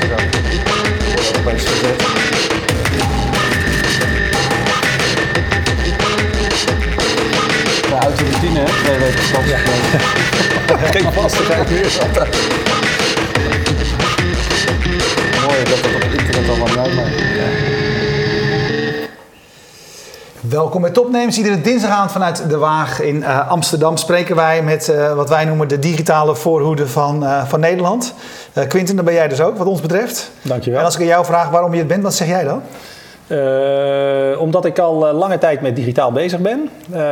Ja. Dat opeens gezet. Ja, uit de routine, hè? Twee weken vakantie. Vastigheid meer. Mooi dat dat op het internet allemaal uitmaakt. Welkom bij Topnames. Iedere dinsdagavond vanuit De Waag in eh, Amsterdam spreken wij met eh, wat wij noemen de digitale voorhoede van, eh, van Nederland. Eh Quinten, dan ben jij dus ook wat ons betreft. Dankjewel. En als ik aan jou vraag waarom je het bent, wat zeg jij dan? Eh, omdat ik al eh, lange tijd met digitaal bezig ben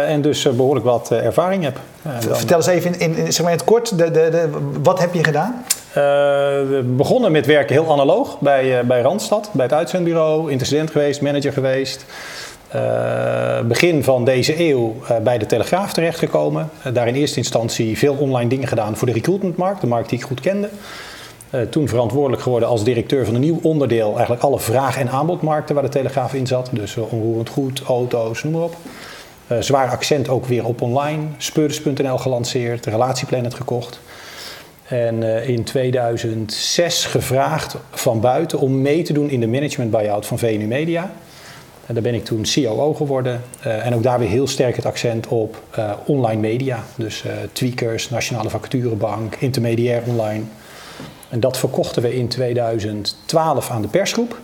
en dus eh, behoorlijk wat ervaring heb. Vertel eens even in, in, in- zeg maar in het kort, de, de, de, wat heb je gedaan? We begonnen met werken heel analoog bij, bij Randstad, bij het uitzendbureau, intercedent geweest, manager geweest. Begin van deze eeuw bij de Telegraaf terechtgekomen. Eh, daar in eerste instantie veel online dingen gedaan voor de recruitmentmarkt, de markt die ik goed kende. Eh, toen verantwoordelijk geworden als directeur van een nieuw onderdeel, eigenlijk alle vraag- en aanbodmarkten waar de Telegraaf in zat. Dus eh, onroerend goed, auto's, noem maar op. Eh, zwaar accent ook weer op online. Speurders.nl gelanceerd, Relatieplanet gekocht. En in 2006 gevraagd van buiten om mee te doen in de management buyout van VNU Media. En daar ben ik toen COO geworden. En ook daar weer heel sterk het accent op online media. Dus tweakers, Nationale Vacaturebank, intermediair online. En dat verkochten we in 2012 aan de persgroep.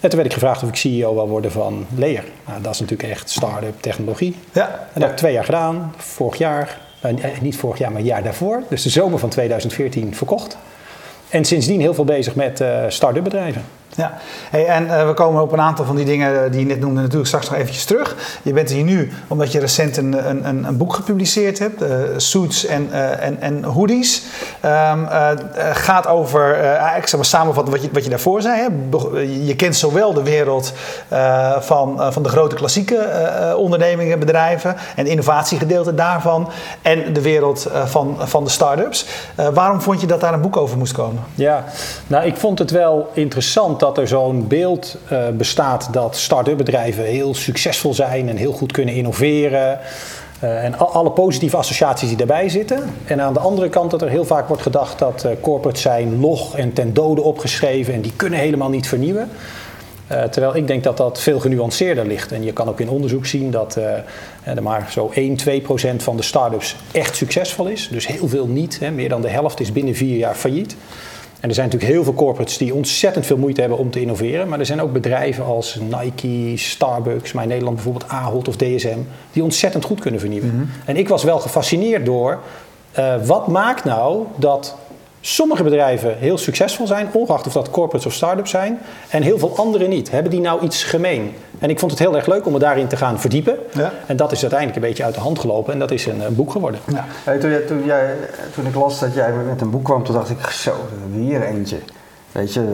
En toen werd ik gevraagd of ik CEO wil worden van Leer. Nou, dat is natuurlijk echt start-up technologie. Ja, En dat heb ik twee jaar gedaan. Vorig jaar, eh, niet vorig jaar, maar het jaar daarvoor. Dus de zomer van 2014 verkocht. En sindsdien heel veel bezig met eh start-up bedrijven. Ja, hey, en eh, we komen op een aantal van die dingen die je net noemde natuurlijk straks nog eventjes terug. Je bent hier nu omdat je recent een, een, een, boek gepubliceerd hebt, eh, Suits en, eh, en, en Hoodies. Eh, eh, gaat over, eh, eigenlijk zeg maar samenvatten wat je, wat je daarvoor zei. Hè. Je kent zowel de wereld eh, van, eh, van de grote klassieke eh, eh, ondernemingen, bedrijven en de innovatiegedeelte daarvan. En de wereld eh, van, van de start-ups. Eh, waarom vond je dat daar een boek over moest komen? Ja, nou ik vond het wel interessant dat er zo'n beeld eh, bestaat dat start-up bedrijven heel succesvol zijn en heel goed kunnen innoveren. Eh, en al- alle positieve associaties die daarbij zitten. En aan de andere kant dat er heel vaak wordt gedacht dat eh, corporates zijn log en ten dode opgeschreven en die kunnen helemaal niet vernieuwen. Terwijl ik denk dat dat veel genuanceerder ligt. En je kan ook in onderzoek zien dat er maar zo 1, 2 procent van de start-ups echt succesvol is. Dus heel veel niet. Hè. Meer dan de helft is binnen vier jaar failliet. En er zijn natuurlijk heel veel corporates die ontzettend veel moeite hebben om te innoveren. Maar er zijn ook bedrijven als Nike, Starbucks, maar in Nederland bijvoorbeeld Ahold of DSM, die ontzettend goed kunnen vernieuwen. En ik was wel gefascineerd door eh, wat maakt nou dat sommige bedrijven heel succesvol zijn, ongeacht of dat corporates of start-ups zijn, en heel veel andere niet. Hebben die nou iets gemeen? En ik vond het heel erg leuk om me daarin te gaan verdiepen. Ja. En dat is uiteindelijk een beetje uit de hand gelopen en dat is een, eh, boek geworden. Ja. Hey, toen, jij, toen, jij, toen ik las dat jij met een boek kwam, toen dacht ik, zo, weer eentje. Weet je, eh,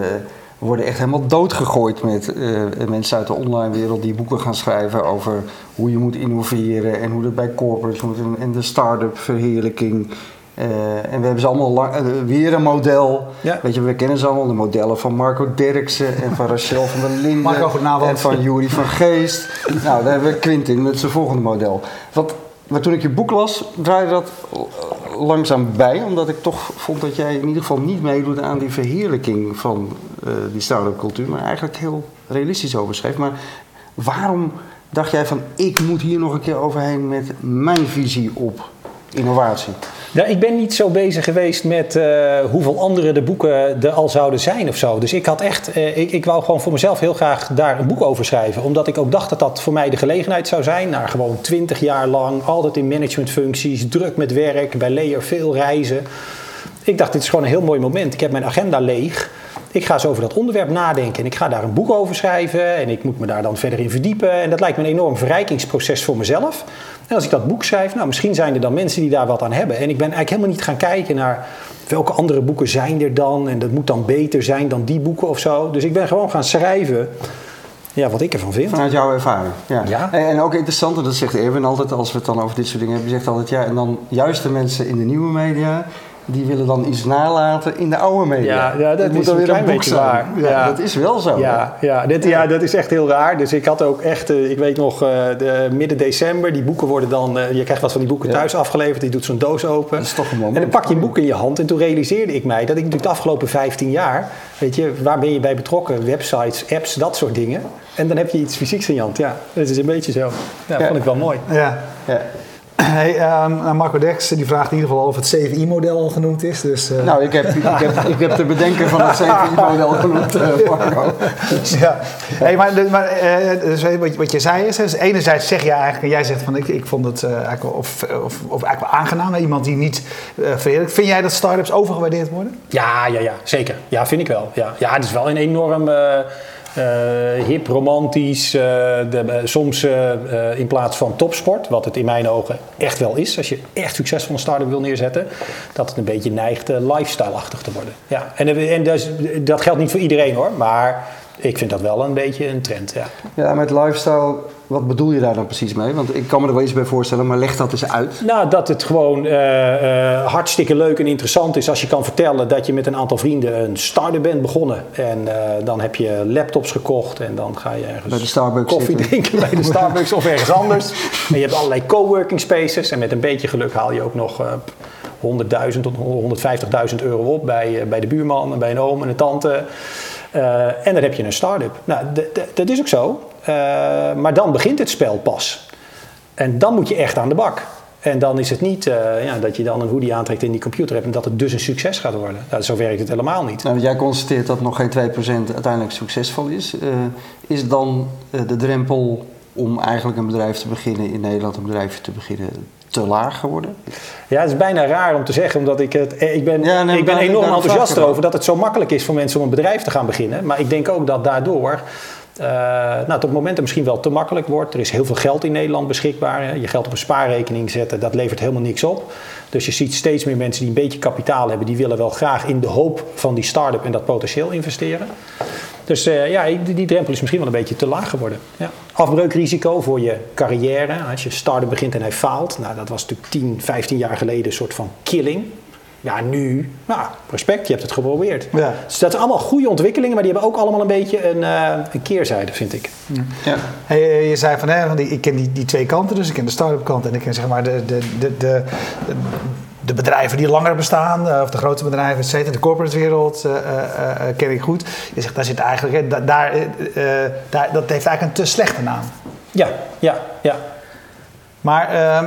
we worden echt helemaal doodgegooid met eh, mensen uit de online wereld die boeken gaan schrijven over hoe je moet innoveren en hoe dat bij corporates moet en, en de start-up verheerlijking. Eh, en we hebben ze allemaal lang- eh, weer een model. Ja. Weet je, we kennen ze allemaal, de modellen van Marco Derksen en van Rachel van der Linden. Marco, goedenavond. En van Jury van Geest. nou, daar hebben we Quintin met zijn volgende model. Wat, maar toen ik je boek las, draaide dat eh, langzaam bij. Omdat ik toch vond dat jij in ieder geval niet meedoet aan die verheerlijking van die start-up cultuur. Maar eigenlijk heel realistisch over schreef. Maar waarom dacht jij van, ik moet hier nog een keer overheen met mijn visie op innovatie? Ja, ik ben niet zo bezig geweest met eh, hoeveel andere de boeken er al zouden zijn of zo. Dus ik had echt, eh, ik, ik wou gewoon voor mezelf heel graag daar een boek over schrijven. Omdat ik ook dacht dat dat voor mij de gelegenheid zou zijn. Na gewoon twintig jaar lang, altijd in managementfuncties, druk met werk, bij Leer veel reizen. Ik dacht, dit is gewoon een heel mooi moment. Ik heb mijn agenda leeg. Ik ga eens over dat onderwerp nadenken en ik ga daar een boek over schrijven en ik moet me daar dan verder in verdiepen. En dat lijkt me een enorm verrijkingsproces voor mezelf. En als ik dat boek schrijf, nou misschien zijn er dan mensen die daar wat aan hebben. En ik ben eigenlijk helemaal niet gaan kijken naar welke andere boeken zijn er dan en dat moet dan beter zijn dan die boeken of zo. Dus ik ben gewoon gaan schrijven ja, wat ik ervan vind. Vanuit jouw ervaring. Ja. Ja. En, en ook interessant, en dat zegt Erwin altijd als we het dan over dit soort dingen hebben. Je zegt altijd, ja, en dan juist de mensen in de nieuwe media, die willen dan iets nalaten in de oude media. Ja, ja, dat Het is moet dan een weer klein een boek zijn. waar. Ja, Ja. Dat is wel zo. Ja, ja, dit, ja, dat is echt heel raar. Dus ik had ook echt, eh, ik weet nog, eh, de, midden december, die boeken worden dan, eh, je krijgt wat van die boeken Ja. thuis afgeleverd, die doet zo'n doos open. Dat is toch een moment. En dan pak je een boek in je hand en toen realiseerde ik mij dat ik natuurlijk de afgelopen 15 jaar, weet je, waar ben je bij betrokken? Websites, apps, dat soort dingen. En dan heb je iets fysieks in je hand. Ja, dat is een beetje zo. Ja, Ja. vond ik wel mooi. Ja. Hey, ehm, nou, Marco Dex die vraagt in ieder geval of het CVI-model al genoemd is. Dus, eh, Nou, ik heb, ik, heb, ik heb de bedenker van het CVI-model genoemd, eh, Marco. ja. Hey, maar maar eh, dus wat, wat je zei is, dus enerzijds zeg je eigenlijk, en jij zegt van ik, ik vond het eh, eigenlijk wel, of, of, of eigenlijk wel aangenaam, iemand die niet eh verheerlijkt. Vind jij dat start-ups overgewaardeerd worden? Ja, ja, ja, zeker. Ja, vind ik wel. Ja, ja het is wel een enorm hip, romantisch. eh, de, eh, soms eh, eh, in plaats van topsport, wat het in mijn ogen echt wel is, als je echt succesvol een start-up wil neerzetten, dat het een beetje neigt eh, lifestyle-achtig te worden. Ja, en, eh, en dus, dat geldt niet voor iedereen hoor, maar ik vind dat wel een beetje een trend. Ja. Ja, met lifestyle, wat bedoel je daar dan precies mee? Want ik kan me er wel iets bij voorstellen, maar leg dat eens uit. Nou, dat het gewoon eh, eh, hartstikke leuk en interessant is als je kan vertellen dat je met een aantal vrienden een start-up bent begonnen. En eh, dan heb je laptops gekocht en dan ga je ergens Bij de Starbucks koffie zitten. drinken bij de Starbucks of ergens anders. En je hebt allerlei coworking spaces en met een beetje geluk haal je ook nog eh 100.000 tot 150.000 euro op bij, bij de buurman en bij een oom en een tante. Eh, en dan heb je een start-up. Nou, dat is ook zo. Eh, maar dan begint het spel pas. En dan moet je echt aan de bak. En dan is het niet eh, ja, dat je dan een hoodie aantrekt in die computer hebt en dat het dus een succes gaat worden. Nou, zo werkt het helemaal niet. Nou, jij constateert dat nog geen 2% uiteindelijk succesvol is. Is dan de drempel om eigenlijk een bedrijf te beginnen in Nederland, een bedrijfje te beginnen, te laag geworden? Ja, het is bijna raar om te zeggen, omdat ik het. eh, Ik ben, Ja, nee, ik ben enorm enthousiast erover dat het zo makkelijk is voor mensen om een bedrijf te gaan beginnen. Maar ik denk ook dat daardoor. Eh nou, het op momenten misschien wel te makkelijk wordt. Er is heel veel geld in Nederland beschikbaar. Je geld op een spaarrekening zetten, dat levert helemaal niks op. Dus je ziet steeds meer mensen die een beetje kapitaal hebben, die willen wel graag in de hoop van die start-up en dat potentieel investeren. Dus eh, ja, die, die drempel is misschien wel een beetje te laag geworden. Ja. Afbreukrisico voor je carrière. Als je start-up begint en hij faalt. Nou, dat was natuurlijk 10, 15 jaar geleden een soort van killing. Ja, nu, nou, respect, je hebt het geprobeerd. Ja. Dus dat zijn allemaal goede ontwikkelingen, maar die hebben ook allemaal een beetje een, eh, een keerzijde, vind ik. Ja. Hey, je zei van, hè, van die, ik ken die, die twee kanten, dus ik ken de start-up kant en ik ken zeg maar de, de, de, de, de bedrijven die langer bestaan, eh, of de grote bedrijven, et cetera, de corporate wereld eh, ken ik goed. Je zegt, daar zit eigenlijk, hè, da- daar, daar, dat heeft eigenlijk een te slechte naam. Ja, ja, ja. Maar ehm,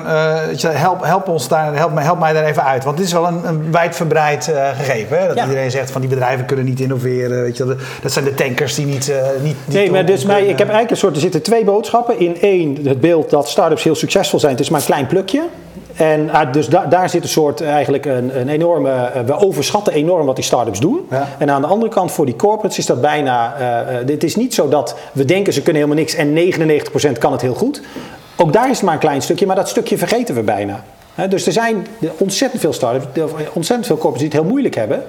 eh, help, help, ons daar, help, mij, help mij daar even uit. Want dit is wel een, een wijdverbreid eh, gegeven. Hè? Dat Ja. iedereen zegt van die bedrijven kunnen niet innoveren. Weet je, wel. dat zijn de tankers die niet. eh, niet, niet Nee, maar dus mij, ik heb eigenlijk een soort, er zitten twee boodschappen. In één, het beeld dat start-ups heel succesvol zijn. Het is maar een klein plukje. En dus da- daar zit een soort eigenlijk een, een enorme, we overschatten enorm wat die start-ups doen. Ja. En aan de andere kant voor die corporates is dat bijna, eh, het is niet zo dat we denken ze kunnen helemaal niks en 99% kan het heel goed. Ook daar is het maar een klein stukje, maar dat stukje vergeten we bijna. Dus er zijn ontzettend veel start-ups, ontzettend veel corporates die het heel moeilijk hebben.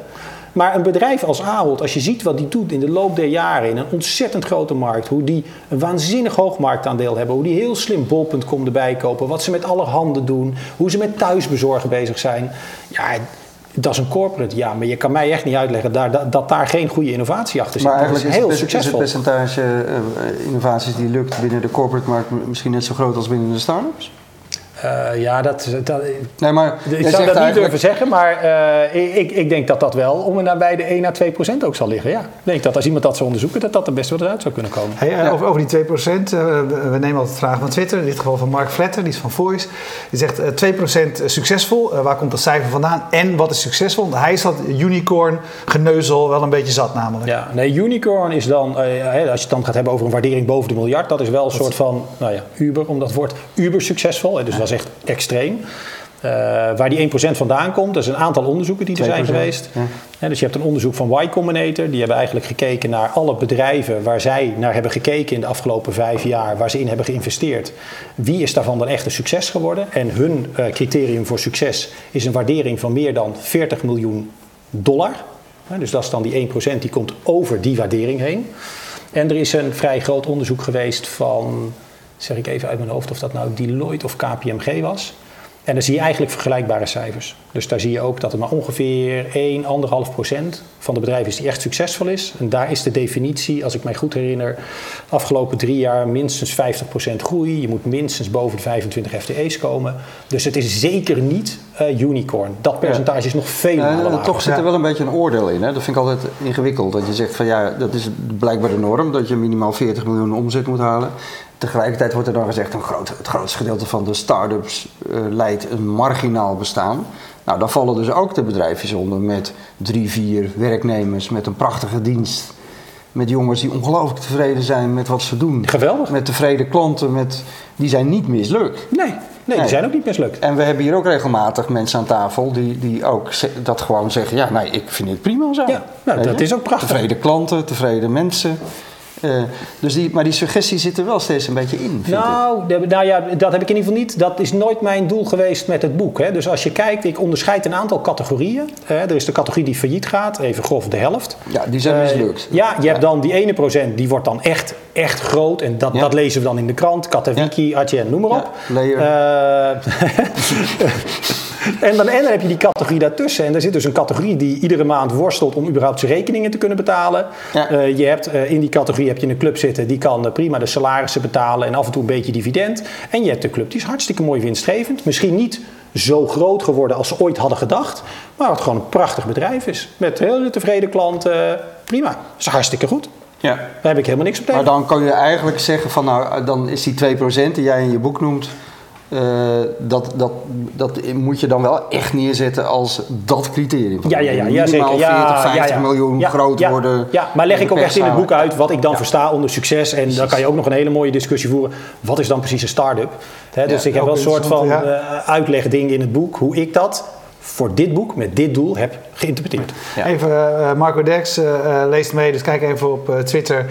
Maar een bedrijf als Ahold, als je ziet wat die doet in de loop der jaren in een ontzettend grote markt, hoe die een waanzinnig hoog marktaandeel hebben, hoe die heel slim bol.com erbij kopen, wat ze met alle handen doen, hoe ze met thuisbezorgen bezig zijn. Ja, dat is een corporate, ja, maar je kan mij echt niet uitleggen daar, dat, dat daar geen goede innovatie achter zit. Maar dat eigenlijk is heel het, is percentage eh, innovaties die lukt binnen de corporate markt misschien net zo groot als binnen de start-ups? Eh, ja, dat, dat, Nee, maar ik zou dat niet eigenlijk- durven zeggen, maar eh, ik, ik denk dat dat wel om en nabij de 1 à 2 procent ook zal liggen. Ja. Ik denk dat als iemand dat zou onderzoeken, dat dat er best wel uit zou kunnen komen. Hey, eh, over, over die 2%, eh, we we nemen altijd vragen van Twitter, in dit geval van Mark Vletter, die is van Voice. Die zegt eh, 2% succesvol, Eh, waar komt dat cijfer vandaan en wat is succesvol? Want hij is dat unicorn geneuzel wel een beetje zat namelijk. Ja, nee, unicorn is dan, eh, hè, als je het dan gaat hebben over een waardering boven de miljard, dat is wel een soort van, nou ja, Uber, om dat woord Uber succesvol. Hè, dus dat is echt extreem. Eh, waar die 1% vandaan komt, dat is een aantal onderzoeken die er zijn 2%, geweest. ja. Dus je hebt een onderzoek van Y Combinator, die hebben eigenlijk gekeken naar alle bedrijven waar zij naar hebben gekeken in de afgelopen vijf jaar, waar ze in hebben geïnvesteerd. Wie is daarvan dan echt een succes geworden? En hun eh, criterium voor succes is een waardering van meer dan 40 miljoen dollar. Dus dat is dan die 1% die komt over die waardering heen. En er is een vrij groot onderzoek geweest van, zeg ik even uit mijn hoofd of dat nou Deloitte of KPMG was. En dan zie je eigenlijk vergelijkbare cijfers. Dus daar zie je ook dat het maar ongeveer 1, 1,5 procent van de bedrijven is die echt succesvol is. En daar is de definitie, als ik mij goed herinner, afgelopen drie jaar minstens 50 procent groei. Je moet minstens boven de 25 FTE's komen. Dus het is zeker niet uh, unicorn. Dat percentage is nog veel lager. Uh, toch zit er wel een beetje een oordeel in. Hè? Dat vind ik altijd ingewikkeld. Dat je zegt van ja, dat is blijkbaar de norm. Dat je minimaal 40 miljoen omzet moet halen. Tegelijkertijd wordt er dan gezegd, een groot, het grootste gedeelte van de start-ups uh, leidt een marginaal bestaan. Nou, dan vallen dus ook de bedrijfjes onder met drie, vier werknemers, met een prachtige dienst. Met jongens die ongelooflijk tevreden zijn met wat ze doen. Geweldig. Met tevreden klanten, met, die zijn niet mislukt. Nee, nee, die zijn ook niet mislukt. En we hebben hier ook regelmatig mensen aan tafel die, die ook dat gewoon zeggen: ja, nee, ik vind het prima zo. Ja, nou, dat is ook prachtig. Tevreden klanten, tevreden mensen. Uh, dus die, maar die suggestie zit er wel steeds een beetje in. Nou, de, nou ja, dat heb ik in ieder geval niet. Dat is nooit mijn doel geweest met het boek. Hè. Dus als je kijkt, ik onderscheid een aantal categorieën. Hè. Er is de categorie die failliet gaat, even grof de helft. Ja, die zijn mislukt. Uh, ja, je hebt dan die ene procent, die wordt dan echt, echt groot. En dat, ja. dat lezen we dan in de krant. Katawiki, ja. Atje, noem maar op. Ja, En dan, en dan heb je die categorie daartussen. En daar zit dus een categorie die iedere maand worstelt om überhaupt zijn rekeningen te kunnen betalen. Ja. Uh, je hebt, uh, in die categorie heb je een club zitten die kan uh, prima de salarissen betalen en af en toe een beetje dividend. En je hebt de club die is hartstikke mooi winstgevend. Misschien niet zo groot geworden als ze ooit hadden gedacht. Maar wat gewoon een prachtig bedrijf is. Met heel tevreden klanten. Prima. Dat is hartstikke goed. Ja. Daar heb ik helemaal niks op tegen. Maar dan kan je eigenlijk zeggen van nou, dan is die 2% die jij in je boek noemt. Uh, dat, dat, dat moet je dan wel echt neerzetten als dat criterium. Ja, ja, ja, ja zeker. 40, Ja, 50 ja, ja. miljoen groot worden. Ja, maar leg ik ook echt in het boek uit wat ik dan versta onder succes. En dan kan je ook nog een hele mooie discussie voeren. Wat is dan precies een start-up? Dus ik heb wel een soort van eh, uitlegdingen in het boek hoe ik dat voor dit boek met dit doel heb geïnterpreteerd. Ja. Even, eh, Marco Dex eh, eh, leest mee, dus kijk even op Twitter,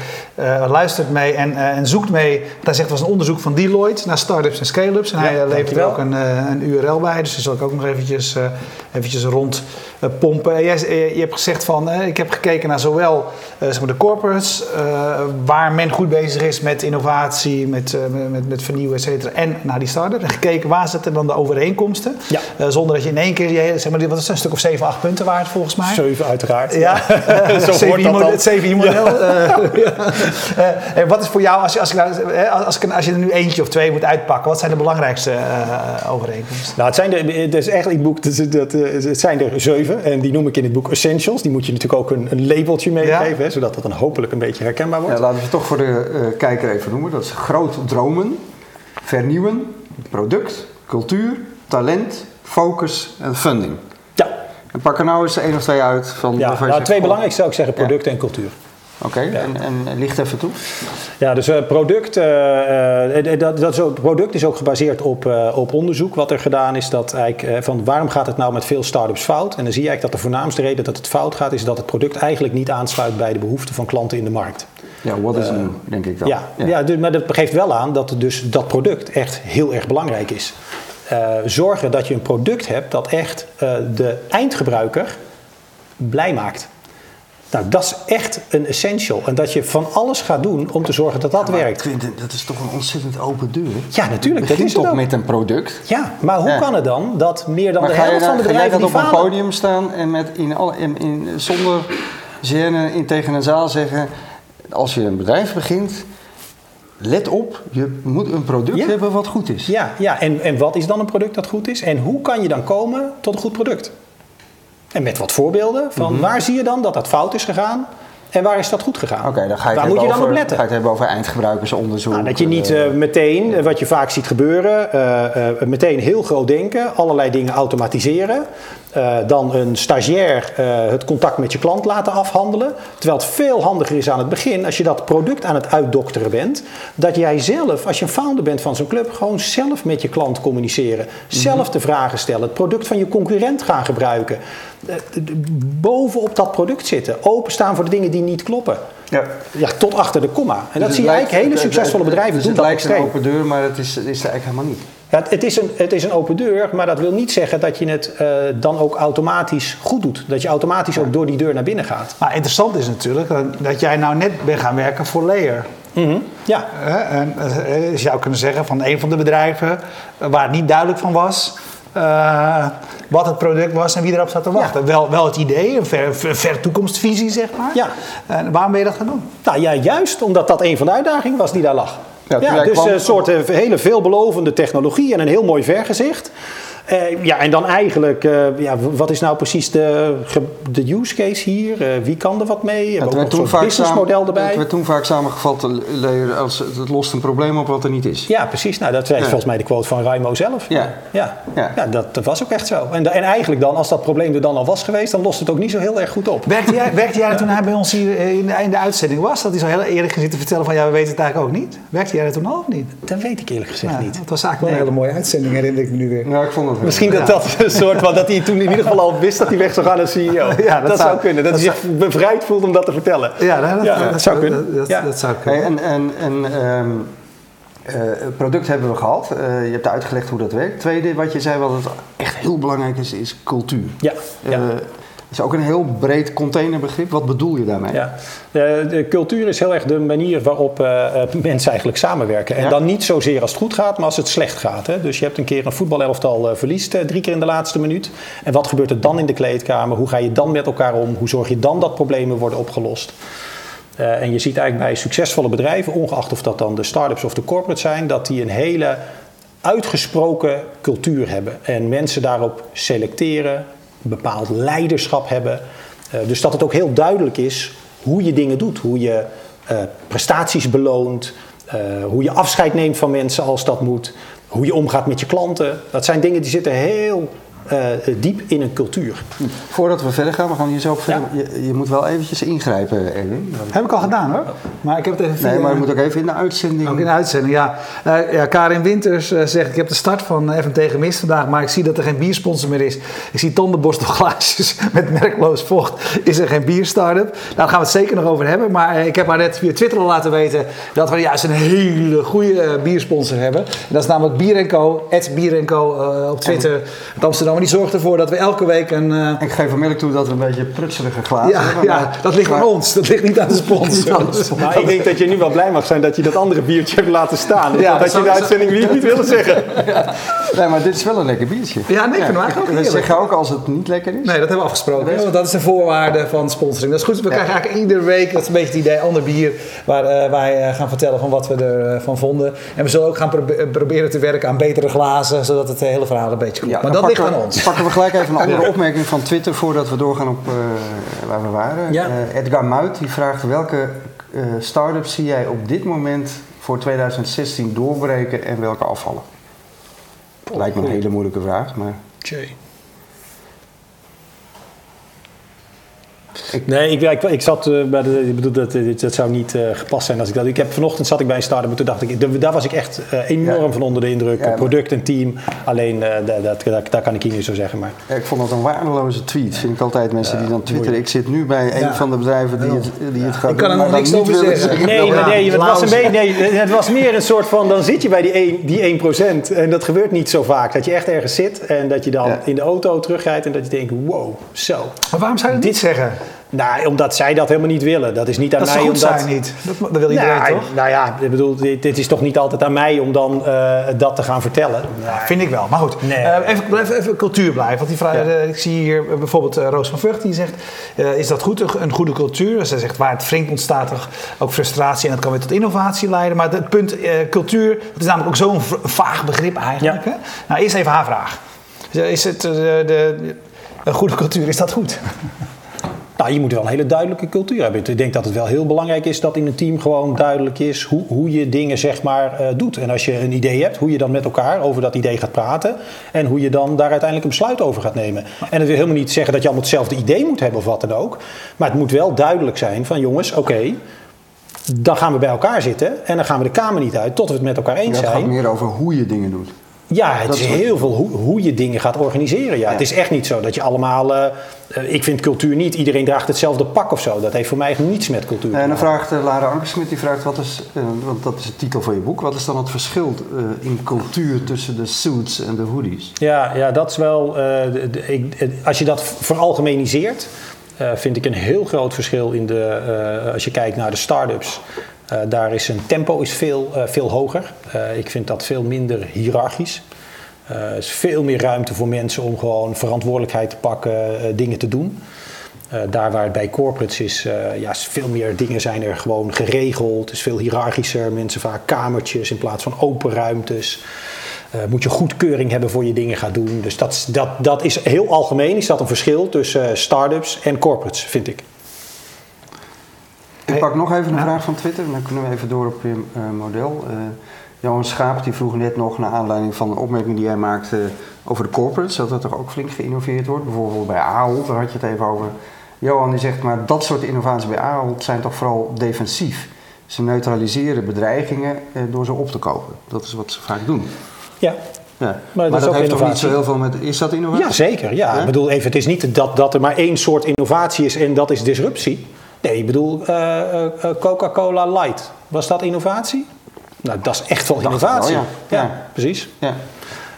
luistert mee en, en zoekt mee. Hij zegt, het was een onderzoek van Deloitte naar start-ups en scale-ups. En hij levert er ook een, een URL bij, dus die zal ik ook nog eventjes, eventjes rond pompen. En jij, je hebt gezegd van, ik heb gekeken naar zowel zeg maar de corporates, waar men goed bezig is met innovatie, met, met, met, vernieuwen, et cetera, en naar die start-ups. En gekeken, waar zitten dan de overeenkomsten? Ja. Zonder dat je in één keer, je zeg maar, wat is een stuk of 7, 8 punten waard volgens mij. Zeven uiteraard. Ja, Zo hoort dat CVI-model- dan. het CVI-model. eh, ja. Eh, en wat is voor jou, als je, als, ik nou, eh, als, ik, als je er nu eentje of twee moet uitpakken, wat zijn de belangrijkste eh, overeenkomsten? Nou, het zijn er, het is eigenlijk boek, dat, eh, het zijn er zeven. En die noem ik in het boek Essentials. Die moet je natuurlijk ook een, een labeltje meegeven, hè, zodat dat dan hopelijk een beetje herkenbaar wordt. Ja, laten we het toch voor de eh, kijker even noemen. Dat is groot dromen, vernieuwen, product, cultuur, talent, focus en funding. En pak er nou eens één of twee uit van ja. Nou, twee belangrijkste zou ik zeggen, product en cultuur. Oké, en, en licht even toe. Ja, dus eh, product, eh, dat, dat is ook, product is ook gebaseerd op, op onderzoek. Wat er gedaan is, dat eigenlijk, van waarom gaat het nou met veel start-ups fout? En dan zie je eigenlijk dat de voornaamste reden dat het fout gaat, is dat het product eigenlijk niet aansluit bij de behoeften van klanten in de markt. Ja, wat is nieuw, denk ik dan. Ja, ja. dus- maar dat geeft wel aan dat dus dat product echt heel erg belangrijk is. Eh, zorgen dat je een product hebt dat echt eh, de eindgebruiker blij maakt. Nou, dat is echt een essential. En dat je van alles gaat doen om te zorgen dat dat werkt. Quinten, dat is toch een ontzettend open deur. Ja, natuurlijk. Het Dat begint is toch ook. met een product. Ja, maar hoe Ja. kan het dan dat meer dan Maar de ga, je helft van de ga bedrijven dat die op een podium staan en, met in alle, in, in, zonder gêne in, tegen een zaal zeggen... als je een bedrijf begint, let op, je moet een product Ja. hebben wat goed is. Ja, ja. En, en wat is dan een product dat goed is? En hoe kan je dan komen tot een goed product? En met wat voorbeelden van waar zie je dan dat dat fout is gegaan en waar is dat goed gegaan? Mhm. Oké, dan ga je, Waar moet je dan op letten? ga je het hebben over eindgebruikersonderzoek. Nou, dat je niet eh, eh, meteen, wat je vaak ziet gebeuren, eh, meteen heel groot denken, allerlei dingen automatiseren. dan een stagiair het contact met je klant laten afhandelen. Terwijl het veel handiger is aan het begin, als je dat product aan het uitdokteren bent, dat jij zelf, als je een founder bent van zo'n club, gewoon zelf met je klant communiceren. Zelf de vragen stellen, het product van je concurrent gaan gebruiken. Eh, bovenop dat product zitten, openstaan voor de dingen die niet kloppen. ja. Ja, tot achter de komma. En Dus dat zie je lijkt- eigenlijk hele succesvolle het- bedrijven dus doen het dat lijkt een open deur, maar het is, het is er eigenlijk helemaal niet. Ja, het, is een, het is een open deur, maar dat wil niet zeggen dat je het eh, dan ook automatisch goed doet. Dat je automatisch ook door die deur naar binnen gaat. Maar interessant is natuurlijk dat, dat jij nou net bent gaan werken voor Layer. Ja, Hè, En je zou kunnen zeggen van een van de bedrijven waar het niet duidelijk van was. Eh, wat het product was en wie erop zat te wachten. Wel, wel het idee, een ver, ver, ver toekomstvisie zeg maar. Ja. En waarom ben je dat gaan doen? Nou ja, juist omdat dat een van de uitdagingen was die daar lag. Ja, dus kwam- een soort eh, hele veelbelovende technologie en een heel mooi vergezicht. Eh, ja, en dan eigenlijk, eh, ja, wat is nou precies de, de use case hier? Eh, wie kan er wat mee? We Het werd, toen zo'n vaak businessmodel samen, erbij. het werd toen vaak samengevat als het lost een probleem op wat er niet is. Ja, precies. Nou, dat is volgens mij de quote van Raimo zelf. Ja. Ja, Ja. ja. dat, dat was ook echt zo. En, en eigenlijk dan, als dat probleem er dan al was geweest, dan lost het ook niet zo heel erg goed op. Werkte jij, werkte jij toen hij bij ons hier in de, in de uitzending was? Dat hij zo heel eerlijk zit te vertellen van ja, we weten het eigenlijk ook niet. Werkte jij er toen al of niet? Dat weet ik eerlijk gezegd Ja, niet. Het was eigenlijk wel een hele mooie uitzending, herinner ik me nu weer. Ja, ik vond het Misschien dat dat een soort van dat hij toen in ieder geval al wist dat hij weg zou gaan als CEO. Ja, dat dat, zou- zou kunnen. Dat, dat hij zich bevrijd voelt om dat te vertellen. Ja, dat, zou kunnen. Dat, dat, Ja. dat zou kunnen. en en, en ehm, eh, product hebben we gehad. Eh, je hebt uitgelegd hoe dat werkt. Tweede, wat je zei, wat het echt heel belangrijk is, is cultuur. Ja, ja. Eh, is ook een heel breed containerbegrip. Wat bedoel je daarmee? Ja, de, cultuur is heel erg de manier waarop eh, eh, mensen eigenlijk samenwerken. En Ja. dan niet zozeer als het goed gaat, maar als het slecht gaat. Hè. Dus je hebt een keer een voetbalelftal eh, verliest drie keer in de laatste minuut. En wat gebeurt er dan in de kleedkamer? Hoe ga je dan met elkaar om? Hoe zorg je dan dat problemen worden opgelost? En je ziet eigenlijk bij succesvolle bedrijven, ongeacht of dat dan de start-ups of de corporate zijn, dat die een hele uitgesproken cultuur hebben. En mensen daarop selecteren, bepaald leiderschap hebben. Eh, dus dat het ook heel duidelijk is hoe je dingen doet. Hoe je eh, prestaties beloont, eh, hoe je afscheid neemt van mensen als dat moet. Hoe je omgaat met je klanten. Dat zijn dingen die zitten heel eh, diep in een cultuur. Voordat we verder gaan, we gaan hier zo op verder. Je, je moet wel eventjes ingrijpen, Erwin. Heb ik al gedaan hoor. Maar ik heb het even Nee, maar je moet ook even in de uitzending. Ook in de uitzending, ja. Eh, ja Karin Winters eh, zegt, ik heb de start van eh, FMT gemist vandaag, maar ik zie dat er geen biersponsor meer is. Ik zie tandenborstelglaasjes met merkloos vocht. Is er geen bierstart-up? Nou, daar gaan we het zeker nog over hebben. Maar eh, ik heb haar net via Twitter al laten weten dat we juist een hele goede eh, biersponsor hebben. En dat is namelijk Bier Co, Bier Co eh, op Twitter, uit Amsterdam. En die zorgt ervoor dat we elke week een... eh, Ik geef onmiddellijk toe dat we een beetje prutserige glazen ja, hebben. ja, maar- dat ligt aan maar- ons. Dat ligt niet aan de sponsor. Maar ik denk dat je nu wel blij mag zijn dat je dat andere biertje hebt laten staan. Ja, dat dat je de uitzending niet, niet willen zeggen. Nee, maar dit is wel een lekker biertje. Ja, nee, ik vind ook heerlijk. zeggen ook als het niet lekker is. Nee, dat hebben we afgesproken. hè, Want dat is de voorwaarde van sponsoring. Dat is goed. We krijgen eigenlijk iedere week, dat is een beetje het idee, ander bier. Waar eh, wij eh, gaan vertellen van wat we ervan vonden. En we zullen ook gaan probe- proberen te werken aan betere glazen. Zodat het hele verhaal een beetje klopt. Ja, maar dat ligt aan we- ons. Pakken we gelijk even een andere opmerking van Twitter voordat we doorgaan op eh, waar we waren. Ja. Eh, Edgar Muit die vraagt welke eh start-ups zie jij op dit moment voor 2016 doorbreken en welke afvallen? Lijkt me een hele moeilijke vraag, maar Nee, ik, ik, ik zat eh, bij de. Ik bedoel, dat, eh, dat zou niet eh, gepast zijn als ik dat. Ik heb vanochtend zat ik bij een start-up en toen dacht ik, daar- daar was ik echt enorm Ja. van onder de indruk. Ja, Product en team. Alleen, eh, dat, dat, dat, dat kan ik hier niet zo zeggen. Maar Ja, ik vond dat een waardeloze tweet. Vind ik altijd mensen die dan twitteren. Ik zit nu bij een van de bedrijven die het, die het gaat Ik kan er nog niks over zeggen. Nee, maar nee, het was, een nee, het was meer een soort van, dan zit je bij die 1, die 1%. En dat gebeurt niet zo vaak. Dat je echt ergens zit en dat je dan Ja. in de auto terugrijdt en dat je denkt, wow, zo. Maar waarom zou je dat niet zeggen? Nou, omdat zij dat helemaal niet willen. Dat is niet aan Dat mij omdat... zijn niet. Dat, dat wil iedereen nou, toch? Nou ja, ik bedoel, dit, dit is toch niet altijd aan mij om dan eh, dat te gaan vertellen. Vind ik wel. Maar goed, Nee. Eh, even, blijf even cultuur blijven. Want die vraag, eh, ik zie hier bijvoorbeeld Roos van Vught die zegt: Is dat goed, een, goede cultuur? Zij zegt: Waar het wringt ontstaat er ook frustratie en dat kan weer tot innovatie leiden. Maar het punt cultuur, dat is namelijk ook zo'n vaag begrip eigenlijk. Ja. Hè? Nou, eerst even haar vraag: Is het de, een goede cultuur, is dat goed? Nou, je moet wel een hele duidelijke cultuur hebben. Ik denk dat het wel heel belangrijk is dat in een team gewoon duidelijk is hoe, hoe je dingen zeg maar eh, doet. En als je een idee hebt, hoe je dan met elkaar over dat idee gaat praten. En hoe je dan daar uiteindelijk een besluit over gaat nemen. En dat wil helemaal niet zeggen dat je allemaal hetzelfde idee moet hebben of wat dan ook. Maar het moet wel duidelijk zijn van jongens, oké. dan gaan we bij elkaar zitten en dan gaan we de kamer niet uit tot we het met elkaar eens Ja, het zijn. gaat meer over hoe je dingen doet. Ja, het Dat is heel veel hoe, hoe je dingen gaat organiseren. Ja. Het is echt niet zo dat je allemaal... eh, eh, ik vind cultuur niet, iedereen draagt hetzelfde pak of zo. Dat heeft voor mij echt niets met cultuur En dan vraagt eh, Lara Ankersmit, die vraagt wat is, want dat is de titel van je boek, wat is dan het verschil in cultuur tussen de suits en de hoodies? Ja, ja, dat is wel... de- de- ik- als je dat veralgemeniseert... vind ik een heel groot verschil in de... als je kijkt naar de start-ups... eh, daar is een tempo is veel, eh, veel hoger. Eh, ik vind dat veel minder hiërarchisch. Er is veel meer ruimte voor mensen om gewoon verantwoordelijkheid te pakken, dingen te doen. Daar waar het bij corporates is, ja, veel meer dingen zijn er gewoon geregeld. Het is veel hiërarchischer. Mensen vaak kamertjes in plaats van open ruimtes. Moet je goedkeuring hebben voor je dingen gaat doen. Dus dat, dat, dat is heel algemeen is dat een verschil tussen eh, start-ups en corporates, vind ik. Ik pak nog even een vraag van Twitter en dan kunnen we even door op je eh, model. Eh, Johan Schaap die vroeg net nog naar aanleiding van een opmerking die jij maakte over de corporates, dat er toch ook flink geïnnoveerd wordt. Bijvoorbeeld bij Ahold, daar had je het even over. Johan die zegt, maar dat soort innovaties bij Ahold zijn toch vooral defensief. Ze neutraliseren bedreigingen eh, door ze op te kopen. Dat is wat ze vaak doen. Ja, Ja. Maar Maar, dat dat, heeft toch niet zo heel veel met... Is dat innovatie? ja zeker. Ja. Ja? Ik bedoel, even, het is niet dat, dat er maar één soort innovatie is en dat is disruptie. Nee, ik bedoel, eh, eh, eh, Coca-Cola Light, was dat innovatie? Nou, dat is echt wel innovatie. wel, ja. Ja. precies. Ja.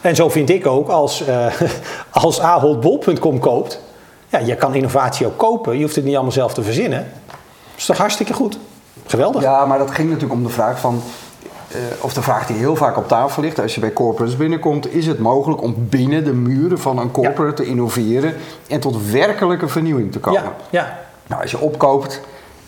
En zo vind ik ook, als, als Ahold Bol.com koopt, ja, je kan innovatie ook kopen. Je hoeft het niet allemaal zelf te verzinnen. Dat is toch hartstikke goed? Geweldig. Ja, maar dat ging natuurlijk om de vraag van... of de vraag die heel vaak op tafel ligt, als je bij corporates binnenkomt, is het mogelijk om binnen de muren van een corporate te innoveren en tot werkelijke vernieuwing te komen? ja, ja. Nou, als je opkoopt,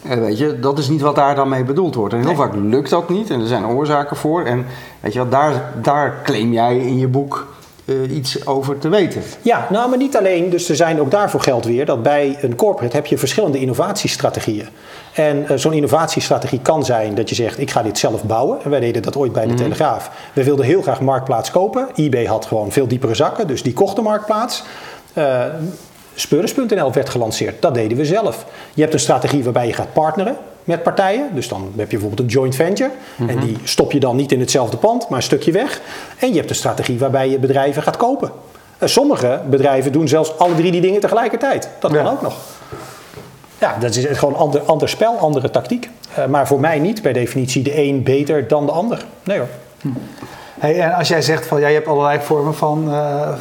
eh, weet je, dat is niet wat daar dan mee bedoeld wordt. En heel Nee. vaak lukt dat niet en er zijn oorzaken voor. En weet je wat, daar, daar claim jij in je boek eh, iets over te weten. Ja, nou, maar niet alleen. Dus er zijn ook daarvoor geldt weer dat bij een corporate heb je verschillende innovatiestrategieën. En eh, zo'n innovatiestrategie kan zijn dat je zegt: ik ga dit zelf bouwen. En wij deden dat ooit bij de Telegraaf. We wilden heel graag Marktplaats kopen. eBay had gewoon veel diepere zakken, dus die kocht de Marktplaats. Eh Speurders.nl werd gelanceerd. Dat deden we zelf. Je hebt een strategie waarbij je gaat partneren met partijen. Dus dan heb je bijvoorbeeld een joint venture. En die stop je dan niet in hetzelfde pand, maar een stukje weg. En je hebt een strategie waarbij je bedrijven gaat kopen. En sommige bedrijven doen zelfs alle drie die dingen tegelijkertijd. Dat kan Ja. ook nog. Ja, dat is gewoon een ander, ander spel, andere tactiek. Eh, maar voor mij niet per definitie de een beter dan de ander. Nee hoor. Hey, en als jij zegt van ja, je hebt allerlei vormen van, eh, eh,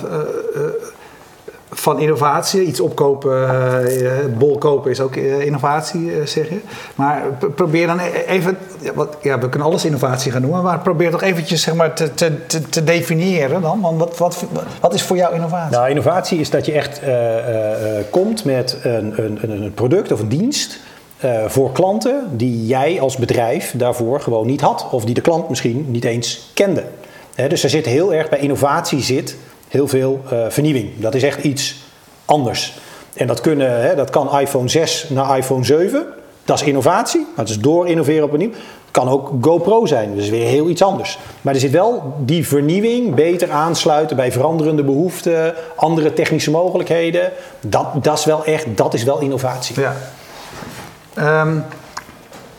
van innovatie, iets opkopen, eh, bol kopen is ook eh, innovatie, eh, zeg je. Maar probeer dan e- even, wat, ja, we kunnen alles innovatie gaan noemen, maar probeer toch eventjes zeg maar, te, te, te, definiëren dan. Want wat, wat, wat is voor jou innovatie? Nou, innovatie is dat je echt komt met een, een, een product of een dienst voor klanten die jij als bedrijf daarvoor gewoon niet had. Of die de klant misschien niet eens kende. Dus er zit heel erg bij innovatie zit heel veel eh, vernieuwing. Dat is echt iets anders. En dat, kunnen, hè, dat kan iPhone 6 naar iPhone 7. Dat is innovatie. Dat is door innoveren op een nieuw. Het kan ook GoPro zijn. Dat is weer heel iets anders. Maar er zit wel die vernieuwing, beter aansluiten bij veranderende behoeften, andere technische mogelijkheden. Dat, dat is wel echt, dat is wel innovatie. Ja. Ehm,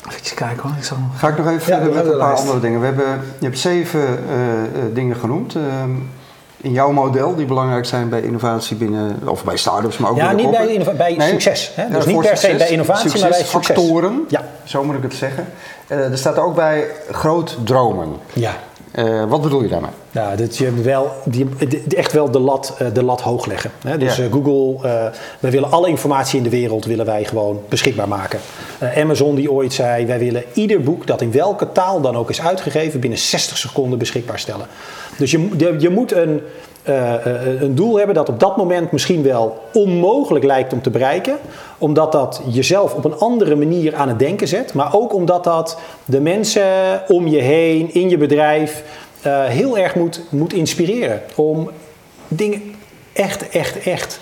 even kijken hoor. Ik zal... Ga ik nog even Ja, verder met een paar lijst. andere dingen. We hebben, je hebt zeven eh, eh, dingen genoemd. ehm, in jouw model die belangrijk zijn bij innovatie binnen, of bij start-ups, maar ook Ja, niet bij, innova- bij Nee, succes. Hè? ja, Dus niet per se bij innovatie, maar bij succes. Succesfactoren, Ja. zo moet ik het zeggen. Eh, er staat ook bij groot dromen. Ja. Eh, wat bedoel je daarmee? Ja, dat je wel, die, echt wel de lat, eh, de lat hoog leggen. Hè? Dus Ja. eh, Google, eh wij willen alle informatie in de wereld willen wij gewoon beschikbaar maken. Amazon die ooit zei, wij willen ieder boek dat in welke taal dan ook is uitgegeven binnen 60 seconden beschikbaar stellen. Dus je, je, je moet een, eh, eh, een doel hebben dat op dat moment misschien wel onmogelijk lijkt om te bereiken. Omdat dat jezelf op een andere manier aan het denken zet. Maar ook omdat dat de mensen om je heen, in je bedrijf, eh, heel erg moet, moet inspireren. Om dingen echt, echt, echt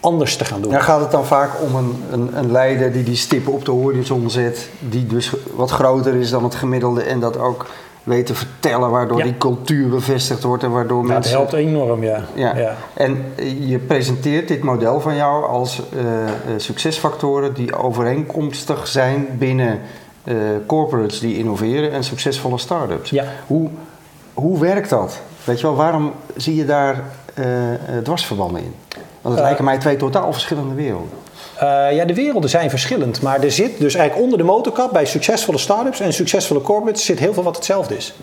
anders te gaan doen. Ja, gaat het dan vaak om een, een, een leider die die stippen op de horizon zet, die dus wat groter is dan het gemiddelde en dat ook weet te vertellen, waardoor Ja. die cultuur bevestigd wordt en waardoor mensen... helpt enorm, ja. Ja. Ja. En eh, je presenteert dit model van jou als eh, eh, succesfactoren die overeenkomstig zijn binnen corporates die innoveren en succesvolle start-ups. Ja. Hoe, hoe werkt dat? Weet je wel, waarom zie je daar eh, dwarsverbanden in? Want het lijken mij twee totaal verschillende werelden. Eh, ja, de werelden zijn verschillend. Maar er zit dus eigenlijk onder de motorkap bij succesvolle start-ups en succesvolle corporates zit heel veel wat hetzelfde is.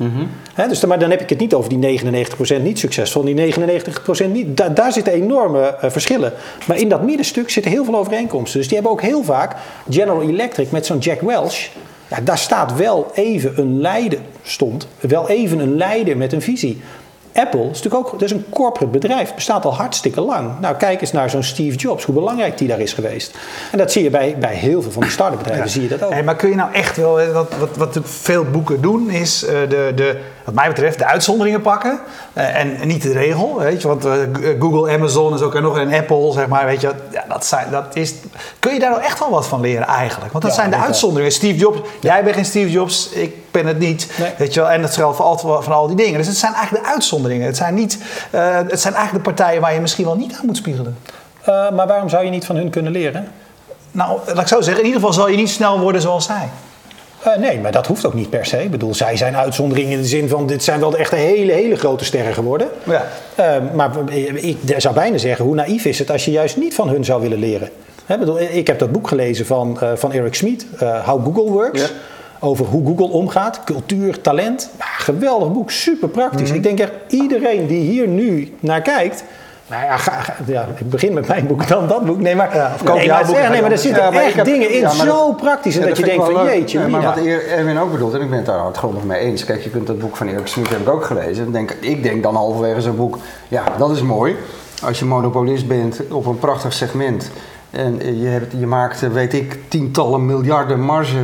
Hè, dus maar dan heb ik het niet over die 99% niet succesvol, die 99% niet. Da- daar zitten enorme eh, verschillen. Maar in dat middenstuk zitten heel veel overeenkomsten. Dus die hebben ook heel vaak General Electric met zo'n Jack Welch. Ja, daar staat wel even een leider, stond wel even een leider met een visie. Apple is natuurlijk ook dat is een corporate bedrijf, bestaat al hartstikke lang. Nou, kijk eens naar zo'n Steve Jobs, hoe belangrijk die daar is geweest. En dat zie je bij, bij heel veel van die start-up bedrijven, zie je dat ook. Hey, maar kun je nou echt wel, wat, wat, wat veel boeken doen, is eh, de, de, wat mij betreft de uitzonderingen pakken eh, en, en niet de regel. Weet je, want eh, Google, Amazon is ook er nog een Apple, zeg maar. Weet je, ja, dat zijn, dat is, kun je daar nou echt wel wat van leren eigenlijk? Want dat Ja, zijn de uitzonderingen. Steve Jobs, jij bent geen Steve Jobs, ik ben het niet. Nee. Weet je wel, en dat geldt voor al, van al die dingen. Dus het zijn eigenlijk de uitzonderingen. Het zijn, niet, eh, het zijn eigenlijk de partijen waar je misschien wel niet aan moet spiegelen. Eh, maar waarom zou je niet van hun kunnen leren? Nou, laat ik zo zeggen, in ieder geval zal je niet snel worden zoals zij. Eh, nee, maar dat hoeft ook niet per se. Ik bedoel, zij zijn uitzonderingen in de zin van... dit zijn wel de echte hele, hele grote sterren geworden. Ja. Eh, maar ik zou bijna zeggen, hoe naïef is het als je juist niet van hun zou willen leren? Hè, bedoel, ik heb dat boek gelezen van, eh, van Eric eh, How Google Works. Ja. Over hoe Google omgaat, cultuur, talent. Ja, geweldig boek, super praktisch. Mhm. Ik denk echt, iedereen die hier nu naar kijkt... Nou ja, ga, ga- ja, ik begin met mijn boek, dan dat boek. Nee, maar, Ja, of koop nee, maar, boek nee, maar er zitten Ja, echt heb- dingen in, zo praktisch. En dat, je denkt van, leuk. jeetje, Ja, maar wat Er- Erwin ook bedoelt, en ik ben het daar hardgrondig mee eens. Kijk, je kunt dat boek van Erik Smit heb ik ook gelezen. Denk, ik denk dan halverwege zo'n boek, ja, dat is mooi. Als je monopolist bent op een prachtig segment. En je, hebt, je maakt, weet ik, tientallen miljarden marge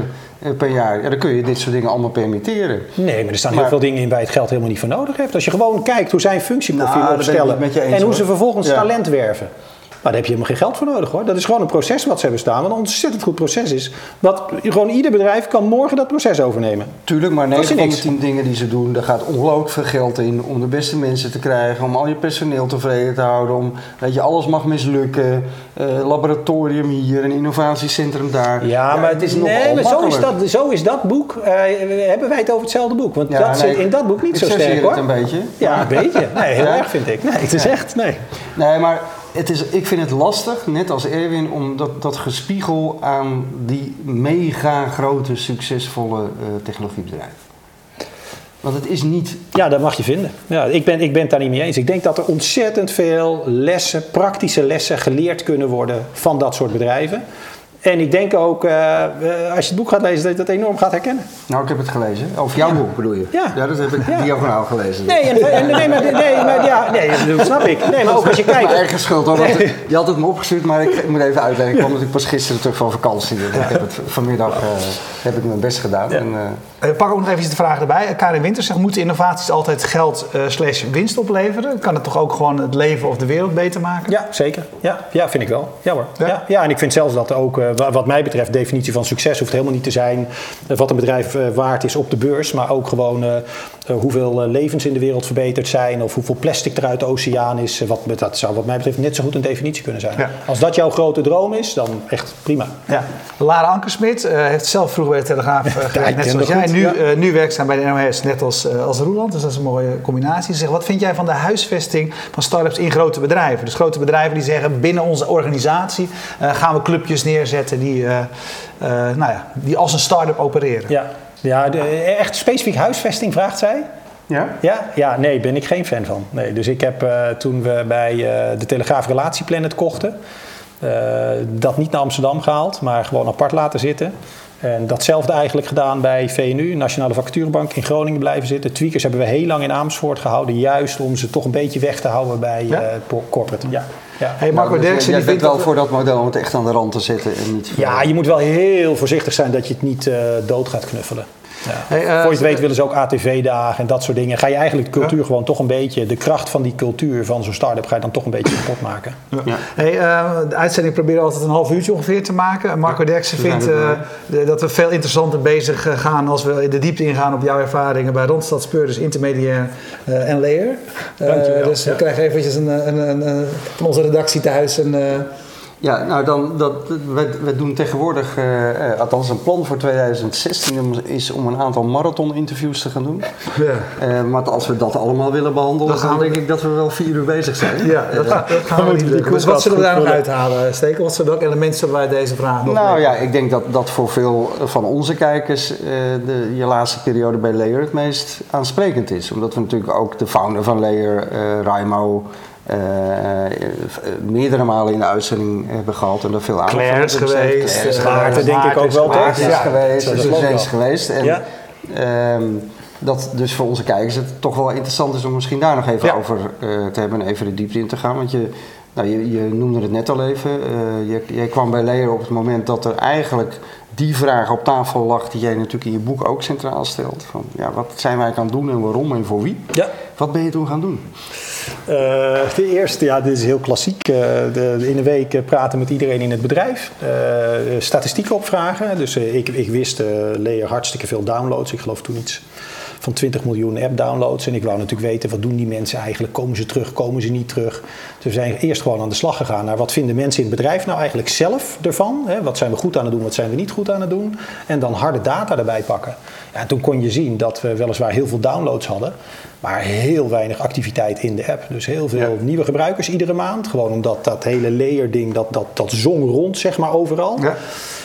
per jaar. Ja, dan kun je dit soort dingen allemaal permitteren. Nee, maar er staan Maar- heel veel dingen in waar je het geld helemaal niet voor nodig hebt. Als je gewoon kijkt hoe zij een functieprofiel Nou, opstellen en hoe hoor. ze vervolgens Ja. talent werven. Maar daar heb je helemaal geen geld voor nodig hoor. Dat is gewoon een proces wat ze hebben staan. Wat een ontzettend goed proces is. Wat gewoon ieder bedrijf kan morgen dat proces overnemen. Tuurlijk, maar Kost 9 je van de niks. 10 dingen die ze doen, daar gaat ongelooflijk veel geld in om de beste mensen te krijgen, om al je personeel tevreden te houden, om, weet je, alles mag mislukken, eh, laboratorium hier, een innovatiecentrum daar. Ja, maar het is nog nee, maar zo is, dat, zo is dat boek. eh, hebben wij het over hetzelfde boek? Want Ja, dat nee, zit in dat boek niet zo sterk hoor. een beetje. Ja, een beetje. Nee, heel Ja. erg vind ik. Nee, het is echt. Nee. Nee, maar het is, ik vind het lastig, net als Erwin, om dat, dat gespiegel aan die mega grote, succesvolle eh, technologiebedrijven. Want het is niet Ja, dat mag je vinden. Ja, ik, ben, ik ben het daar niet mee eens. Ik denk dat er ontzettend veel lessen, praktische lessen geleerd kunnen worden van dat soort bedrijven. En ik denk ook, eh, eh, als je het boek gaat lezen, dat je dat enorm gaat herkennen. Nou, ik heb het gelezen. Over jouw boek bedoel je? Ja. dat heb ik Ja. diagonaal gelezen. Nee, en, en- nee, maar, nee, maar ja, nee, dat snap ik. Nee, maar ook als je Mijn kijkt. eigen schuld hoor. Je had het me opgestuurd, maar ik, ik moet even uitleggen. Ik kwam natuurlijk pas gisteren terug van vakantie. Dus ik heb het vanmiddag eh, heb ik mijn best gedaan. En, eh, Eh, pak ook nog even de vraag erbij. Karin Winters zegt, moeten innovaties altijd geld slash winst opleveren? Kan het toch ook gewoon het leven of de wereld beter maken? Ja, zeker. Ja, ja, vind ik wel. Ja hoor. Ja? Ja? Ja, en ik vind zelfs dat ook, wat mij betreft, de definitie van succes hoeft helemaal niet te zijn eh, wat een bedrijf eh, waard is op de beurs, maar ook gewoon eh, eh, hoeveel eh, levens in de wereld verbeterd zijn of hoeveel plastic er uit de oceaan is. Eh, Wat, dat zou wat mij betreft net zo goed een definitie kunnen zijn. Ja. Als dat jouw grote droom is, dan echt prima. Ja. Lara Ankersmit eh, heeft zelf vroeger bij de Telegraaf eh, gewerkt, ik net zoals jij. goed, Nu, ja. eh, nu werkzaam bij de NOS, net als, eh, als Roeland. Dus dat is een mooie combinatie. Ze zegt, wat vind jij van de huisvesting van start-ups in grote bedrijven? Dus grote bedrijven die zeggen, binnen onze organisatie eh, gaan we clubjes neerzetten die, eh, eh, nou ja, die als een start-up opereren. Ja, ja de, echt specifiek huisvesting vraagt zij. ja? Ja, ja, nee, ben ik geen fan van. Nee, dus ik heb eh, toen we bij eh, de Telegraaf Relatieplanet kochten, eh, dat niet naar Amsterdam gehaald, maar gewoon apart laten zitten. En datzelfde eigenlijk gedaan bij VNU, Nationale Vacaturebank in Groningen blijven zitten. Tweakers hebben we heel lang in Amersfoort gehouden, juist om ze toch een beetje weg te houden bij Ja? eh, corporate. Ja, ja. Hey, Marco Nou, dus Derksen jij die bent vindt wel dat... voor dat model om het echt aan de rand te zetten. En niet ja, je moet wel heel voorzichtig zijn dat je het niet eh, dood gaat knuffelen. Ja. Hey, eh, Voor je het weet willen ze ook ATV-dagen en dat soort dingen. Ga je eigenlijk de cultuur gewoon toch een beetje, de kracht van die cultuur van zo'n start-up ga je dan toch een beetje kapot maken. Ja. Hey, eh, de uitzending proberen we altijd een half uurtje ongeveer te maken. Marco Derksen vindt eh, dat we veel interessanter bezig gaan als we in de diepte ingaan op jouw ervaringen bij Randstad Speurders, Intermediair eh, en Layer. Dankjewel. dus we Ja. krijgen eventjes een, een, een, een- van onze redactie thuis een... Ja, nou dan, dat, we, we doen tegenwoordig, eh, eh, althans een plan voor 2016 is om een aantal marathon-interviews te gaan doen. ja. Eh, maar als we dat allemaal willen behandelen, Dan dan, gaan we- denk ik dat we wel vier uur bezig zijn. Ja, dat, ga- dat gaan we niet lukken. Dus wat zullen we daar nog uithalen, Steken? Wat zullen, welke elementen zullen wij deze vraag nog nou ja, ik denk dat, dat voor veel van onze kijkers eh, de, je laatste periode bij Layer het meest aansprekend is. Omdat we natuurlijk ook de founder van Layer, eh Raimo, meerdere malen in de uitzending hebben gehad. En daar veel aandacht Claire is besteed. geweest, Claire eh, Maarten denk ik ook wel, toch? Is geweest, dus is geweest. En, ehm, dat dus voor onze kijkers het toch wel interessant is om misschien daar nog even Ja. over eh, te hebben en even de diepte in te gaan. Want je, nou, je, je noemde het net al even. eh, je, jij kwam bij Leer op het moment dat er eigenlijk die vraag op tafel lag die jij natuurlijk in je boek ook centraal stelt. Van, ja, wat zijn wij aan het doen en waarom en voor wie? Ja. Wat ben je toen gaan doen? Eh, de eerste, ja, dit is heel klassiek. Eh, de, de- in een week eh, praten met iedereen in het bedrijf. Eh, statistieken opvragen. Dus ik, ik wist, Leer hartstikke veel downloads. Ik geloof toen iets van 20 miljoen app-downloads. En ik wou natuurlijk weten, wat doen die mensen eigenlijk? Komen ze terug, komen ze niet terug? Dus we zijn eerst gewoon aan de slag gegaan naar wat vinden mensen in het bedrijf nou eigenlijk zelf ervan? Hè? Wat zijn we goed aan het doen, wat zijn we niet goed aan het doen? En dan harde data erbij pakken. Ja, en toen kon je zien dat we weliswaar heel veel downloads hadden, maar heel weinig activiteit in de app. Dus heel veel nieuwe gebruikers iedere maand. Gewoon omdat dat hele layer-ding, dat, dat, dat zong rond zeg maar overal. Ja.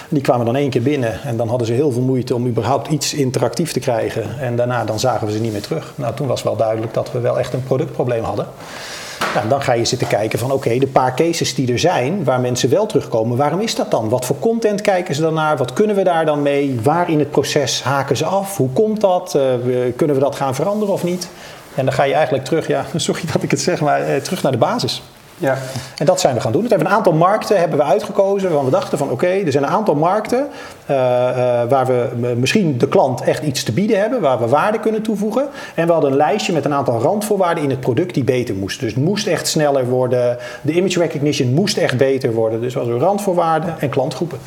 Die kwamen dan één keer binnen en dan hadden ze heel veel moeite om überhaupt iets interactief te krijgen. En daarna dan zagen we ze niet meer terug. Nou, toen was wel duidelijk dat we wel echt een productprobleem hadden. Nou, dan ga je zitten kijken van oké, de paar cases die er zijn waar mensen wel terugkomen, waarom is dat dan? Wat voor content kijken ze dan naar? Wat kunnen we daar dan mee? Waar in het proces haken ze af? Hoe komt dat? Eh, kunnen we dat gaan veranderen of niet? En dan ga je eigenlijk terug, ja, sorry dat ik het zeg, maar eh, terug naar de basis. Ja. En dat zijn we gaan doen. We hebben een aantal markten hebben we uitgekozen waarvan we dachten van oké, er zijn een aantal markten eh, eh, waar we misschien de klant echt iets te bieden hebben, waar we waarde kunnen toevoegen. En we hadden een lijstje met een aantal randvoorwaarden in het product die beter moest. Dus het moest echt sneller worden, de image recognition moest echt beter worden. Dus we hadden randvoorwaarden en klantgroepen.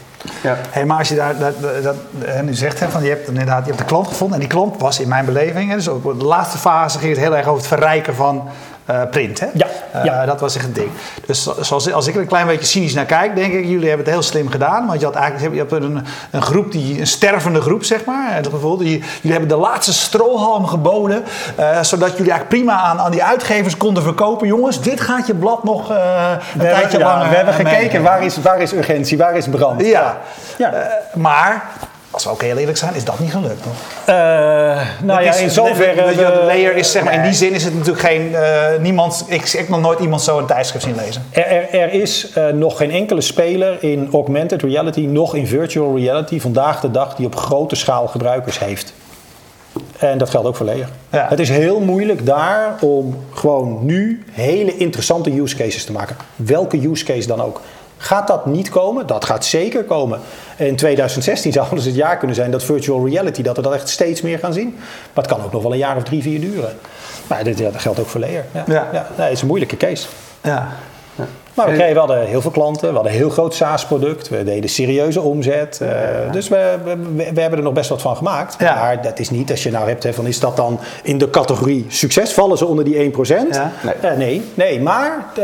Ja. Hey, maar als je daar dat, dat, nu zegt, hè, van je hebt inderdaad je hebt de klant gevonden. En die klant was in mijn beleving, hè, dus op de laatste fase ging het heel erg over het verrijken van eh, print. Hè? Ja, Eh, ja. dat was echt een ding. Dus zo- zoals, als ik er een klein beetje cynisch naar kijk, denk ik, jullie hebben het heel slim gedaan. Want je had eigenlijk je hebt een, een groep, die, een stervende groep, zeg maar. En bijvoorbeeld, jullie hebben de laatste strohalm geboden. eh, zodat jullie eigenlijk prima aan, aan die uitgevers konden verkopen. Jongens, dit gaat je blad nog een tijdje lang. eh, meegeven. waar is, waar is urgentie, waar is brand. Ja. Ja. Maar, als we ook heel eerlijk zijn, is dat niet gelukt. Eh, nou ja, is- in zoverre... De, de, de we- layer is, zeg maar, in die zin is het natuurlijk geen... eh, niemand, ik, ik heb nog nooit iemand zo een tijdschrift zien lezen. Er, er, er is eh, nog geen enkele speler in augmented reality, nog in virtual reality vandaag de dag die op grote schaal gebruikers heeft. En dat geldt ook voor Leer. Ja. Het is heel moeilijk daar om gewoon nu hele interessante use cases te maken. Welke use case dan ook. Gaat dat niet komen? Dat gaat zeker komen. In 2016 zou dus het jaar kunnen zijn dat virtual reality, dat we dat echt steeds meer gaan zien. Maar het kan ook nog wel een jaar of drie, vier duren. Maar dit, ja, dat geldt ook voor Leer. Ja. Ja. Ja. Nee, het is een moeilijke case. Ja. Maar we, kregen, we hadden heel veel klanten, we hadden een heel groot SaaS-product, we deden serieuze omzet. eh, Dus we, we, we hebben er nog best wat van gemaakt. Ja. Maar dat is niet, als je nou hebt, hè, van is dat dan in de categorie succes? Vallen ze onder die 1%? Ja. Nee. Eh, nee, nee, maar eh,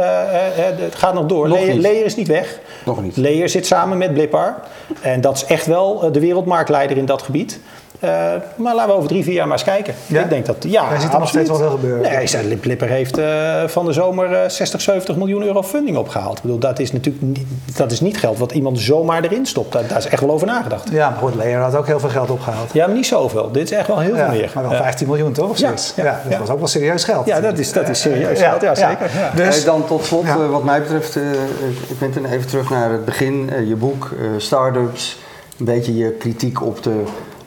het gaat nog door. Nog Layer, niet. Layer is niet weg. Nog niet. Layer zit samen met Blippar. En dat is echt wel de wereldmarktleider in dat gebied. Eh, maar laten we over drie, vier jaar maar eens kijken. Ja? Ik denk dat, ja, Jij ziet er nog steeds wel veel gebeuren. Nee, zei, Lip- Blipper heeft eh, van de zomer eh, 60, 70 miljoen euro funding opgehaald. Ik bedoel, dat is natuurlijk niet, dat is niet geld wat iemand zomaar erin stopt. Daar, daar is echt wel over nagedacht. ja, maar goed, Layer had ook heel veel geld opgehaald. Ja, maar niet zoveel. Dit is echt wel heel Ja, veel meer. maar wel Ja. 15 miljoen toch? Of Ja, dat was ook wel serieus geld. Ja, dat is, dat is serieus. Geld. Ja, ja. zeker. Ja. Dus- Eh, dan tot slot, Ja. eh, wat mij betreft, eh, ik ben even terug naar het begin. eh, je boek, eh Startups. Een beetje je kritiek op de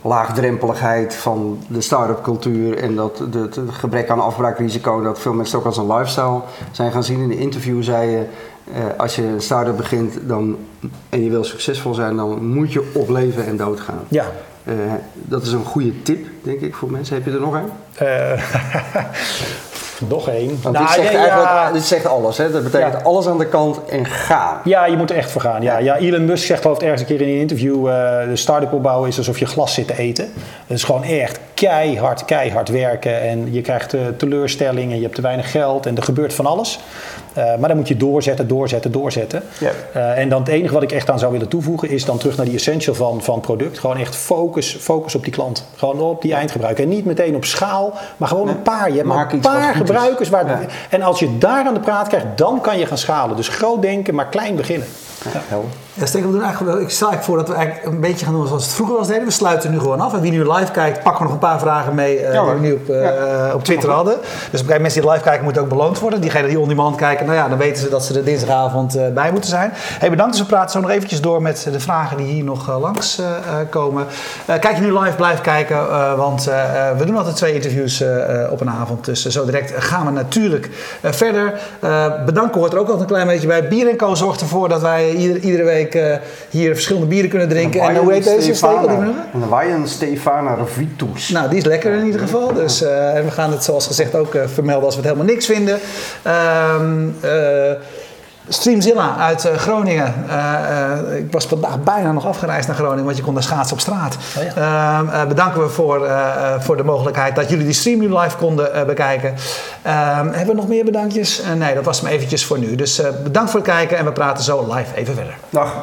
laagdrempeligheid van de start-up cultuur. En dat het gebrek aan afbraakrisico. Dat veel mensen ook als een lifestyle zijn gaan zien. In de interview zei je, eh, als je een start-up begint dan, en je wil succesvol zijn, dan moet je op leven en dood gaan. ja. Eh, dat is een goede tip, denk ik, voor mensen. Heb je er nog een? Eh, nog één. Want Nou, dit, zegt ja, eigenlijk, ja. dit zegt alles. Hè? Dat betekent Ja. alles aan de kant en gaan. Ja, je moet er echt voor gaan. Ja, ja, Elon Musk zegt ik ergens een keer in een interview... eh, de start-up opbouwen is alsof je glas zit te eten. Het is gewoon echt keihard, keihard werken. En je krijgt eh, teleurstelling en je hebt te weinig geld. En er gebeurt van alles. Eh, maar dan moet je doorzetten, doorzetten, doorzetten. Ja. Eh, en dan het enige wat ik echt aan zou willen toevoegen... is dan terug naar die essential van, van product. Gewoon echt focus, focus op die klant. Gewoon op die eindgebruiker. En niet meteen op schaal, maar gewoon een paar. Je hebt maar een paar gebruikers. Waar, Ja. En als je daar aan de praat krijgt, dan kan je gaan schalen. Dus groot denken, maar klein beginnen. Ja, helder. Ja, Steven, we doen eigenlijk, wel- ik stel eigenlijk voor dat we eigenlijk een beetje gaan doen zoals het vroeger was deden. We sluiten nu gewoon af. En wie nu live kijkt, pakken we nog een paar vragen mee eh, Ja, die we nu op, eh, Ja. op Twitter hadden. Dus mensen die live kijken moeten ook beloond worden. Diegenen die on demand kijken, nou ja, dan weten ze dat ze er dinsdagavond eh, bij moeten zijn. Hey, bedankt. Dus we praten zo nog eventjes door met de vragen die hier nog langs komen. Kijk je nu live, blijf kijken. want we doen altijd twee interviews op een avond. Dus zo direct gaan we natuurlijk verder. Bedanken hoort er ook altijd een klein beetje bij. Bier Co zorgt ervoor dat wij ieder- iedere week eh, hier verschillende bieren kunnen drinken. En, hoe heet deze? Noemen? Een Wijn Stefana Vitus. Nou, die is lekker in ieder geval. Dus, eh, en we gaan het zoals gezegd ook eh, vermelden als we het helemaal niks vinden. Ehm eh, Streamzilla uit eh, Groningen. Eh, eh, ik was vandaag bijna nog afgereisd naar Groningen, want je kon daar schaatsen op straat. Oh ja. Ehm, eh, bedanken we voor, voor de mogelijkheid dat jullie die stream nu live konden bekijken. Ehm, hebben we nog meer bedankjes? Nee, dat was hem eventjes voor nu. Dus bedankt voor het kijken en we praten zo live even verder. Dag.